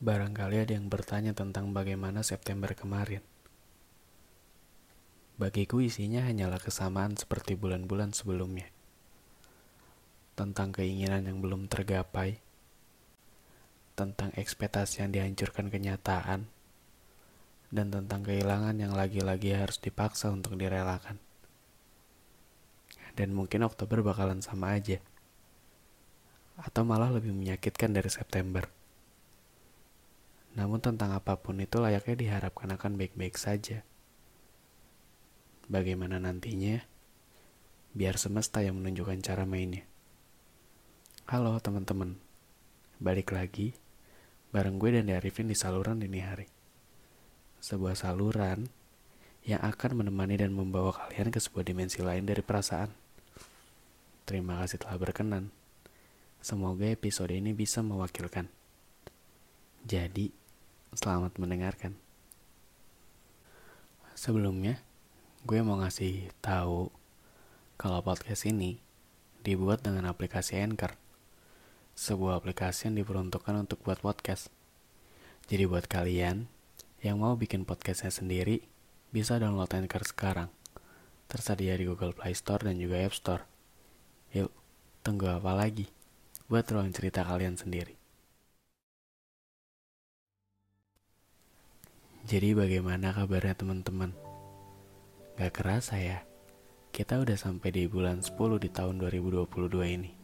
Barangkali ada yang bertanya tentang bagaimana September kemarin. Bagiku isinya hanyalah kesamaan seperti bulan-bulan sebelumnya. Tentang keinginan yang belum tergapai, tentang ekspektasi yang dihancurkan kenyataan, dan tentang kehilangan yang lagi-lagi harus dipaksa untuk direlakan. Dan mungkin Oktober bakalan sama aja. Atau malah lebih menyakitkan dari September. Namun tentang apa pun itu layaknya diharapkan akan baik-baik saja. Bagaimana nantinya? Biar semesta yang menunjukkan cara mainnya. Halo teman-teman, balik lagi bareng gue dan Arifin di saluran dini hari. Sebuah saluran yang akan menemani dan membawa kalian ke sebuah dimensi lain dari perasaan. Terima kasih telah berkenan. Semoga episode ini bisa mewakilkan. Jadi, selamat mendengarkan. Sebelumnya, gue mau ngasih tahu kalau podcast ini dibuat dengan aplikasi Anchor sebuah aplikasi yang diperuntukkan untuk buat podcast. Jadi buat kalian yang mau bikin podcastnya sendiri, bisa download Anchor sekarang. Tersedia di Google Play Store dan juga App Store. Yuk, tunggu apa lagi? Buat ruang cerita kalian sendiri. Jadi bagaimana kabarnya teman-teman? Gak kerasa ya, kita udah sampai di bulan 10 di tahun 2022 ini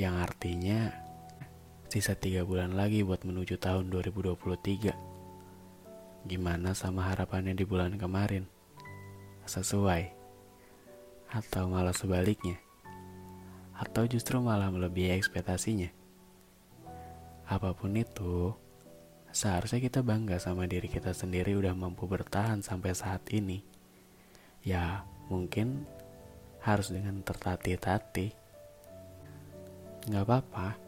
yang artinya sisa tiga bulan lagi buat menuju tahun 2023. Gimana sama harapannya di bulan kemarin? Sesuai? Atau malah sebaliknya? Atau justru malah melebihi ekspektasinya? Apa pun itu, seharusnya kita bangga sama diri kita sendiri udah mampu bertahan sampai saat ini. Ya, mungkin harus dengan tertatih-tatih Gak apa-apa,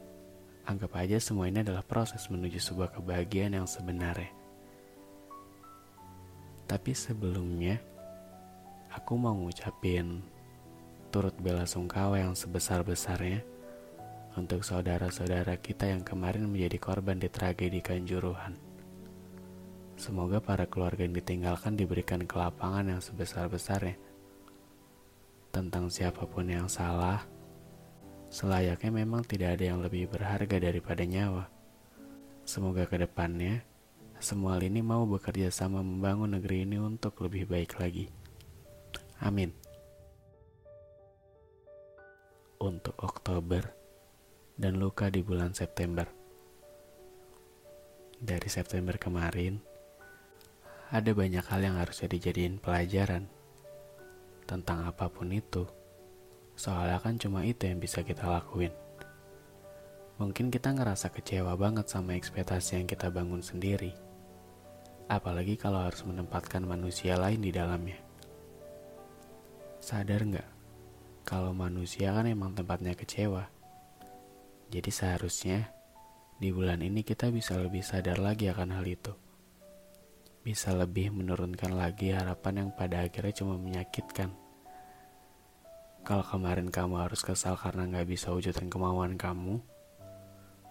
anggap aja semua ini adalah proses menuju sebuah kebahagiaan yang sebenarnya. Tapi sebelumnya, aku mau ngucapin turut bela sungkawa yang sebesar-besarnya untuk saudara-saudara kita yang kemarin menjadi korban di tragedi Kanjuruhan. Semoga para keluarga yang ditinggalkan diberikan kelapangan yang sebesar-besarnya. Tentang siapa pun yang salah, Selayaknya memang tidak ada yang lebih berharga daripada nyawa. Semoga ke depannya, semua ini mau bekerja sama membangun negeri ini untuk lebih baik lagi. Amin. Untuk Oktober dan luka di bulan September. Dari September kemarin, ada banyak hal yang harusnya dijadiin pelajaran tentang apa pun itu Soalnya kan cuma itu yang bisa kita lakuin. Mungkin kita ngerasa kecewa banget sama ekspektasi yang kita bangun sendiri. Apalagi kalau harus menempatkan manusia lain di dalamnya. Sadar nggak? Kalau manusia kan emang tempatnya kecewa. Jadi seharusnya di bulan ini kita bisa lebih sadar lagi akan hal itu. Bisa lebih menurunkan lagi harapan yang pada akhirnya cuma menyakitkan. Kalau kemarin kamu harus kesal karena nggak bisa wujudin kemauan kamu,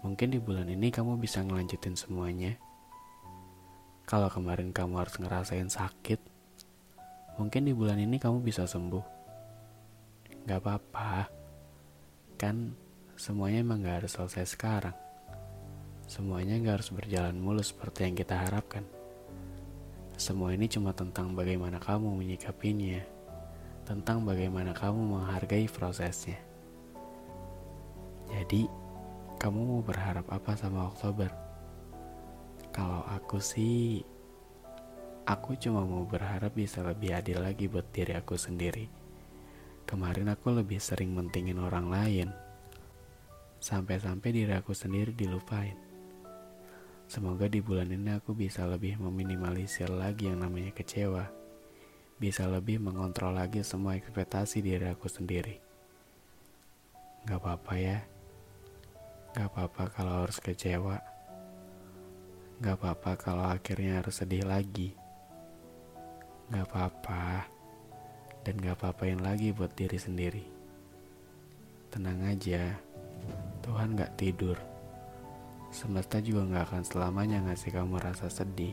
mungkin di bulan ini kamu bisa ngelanjutin semuanya. Kalau kemarin kamu harus ngerasain sakit, mungkin di bulan ini kamu bisa sembuh. Gak apa-apa, kan semuanya emang gak harus selesai sekarang. Semuanya gak harus berjalan mulus seperti yang kita harapkan. Semua ini cuma tentang bagaimana kamu menyikapinya tentang bagaimana kamu menghargai prosesnya. Jadi, kamu mau berharap apa sama Oktober? Kalau aku sih, aku cuma mau berharap bisa lebih adil lagi buat diri aku sendiri. Kemarin aku lebih sering mentingin orang lain. Sampai-sampai diri aku sendiri dilupain. Semoga di bulan ini aku bisa lebih meminimalisir lagi yang namanya kecewa. Bisa lebih mengontrol lagi semua ekspektasi diri aku sendiri. Gak apa-apa ya. Gak apa-apa kalau harus kecewa. Gak apa-apa kalau akhirnya harus sedih lagi. Gak apa-apa. Dan gak apa-apain lagi buat diri sendiri. Tenang aja. Tuhan gak tidur. Semesta juga gak akan selamanya ngasih kamu rasa sedih.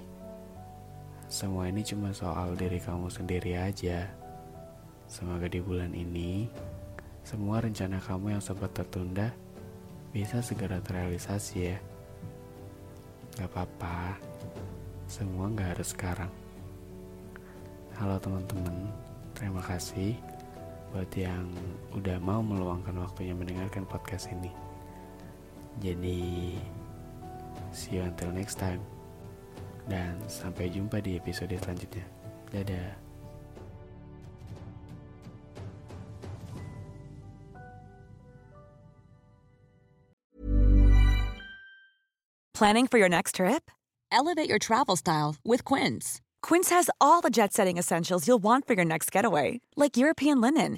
Semua ini cuma soal diri kamu sendiri aja. Semoga di bulan ini, semua rencana kamu yang sempat tertunda bisa segera terrealisasi ya. Gak apa-apa, semua gak harus sekarang. Halo teman-teman, terima kasih buat yang udah mau meluangkan waktunya mendengarkan podcast ini. Jadi, see you until next time. Dan sampai jumpa di episode selanjutnya. Dadah. Planning for your next trip? Elevate your travel style with Quince. Quince has all the jet setting essentials you'll want for your next getaway, like European linen,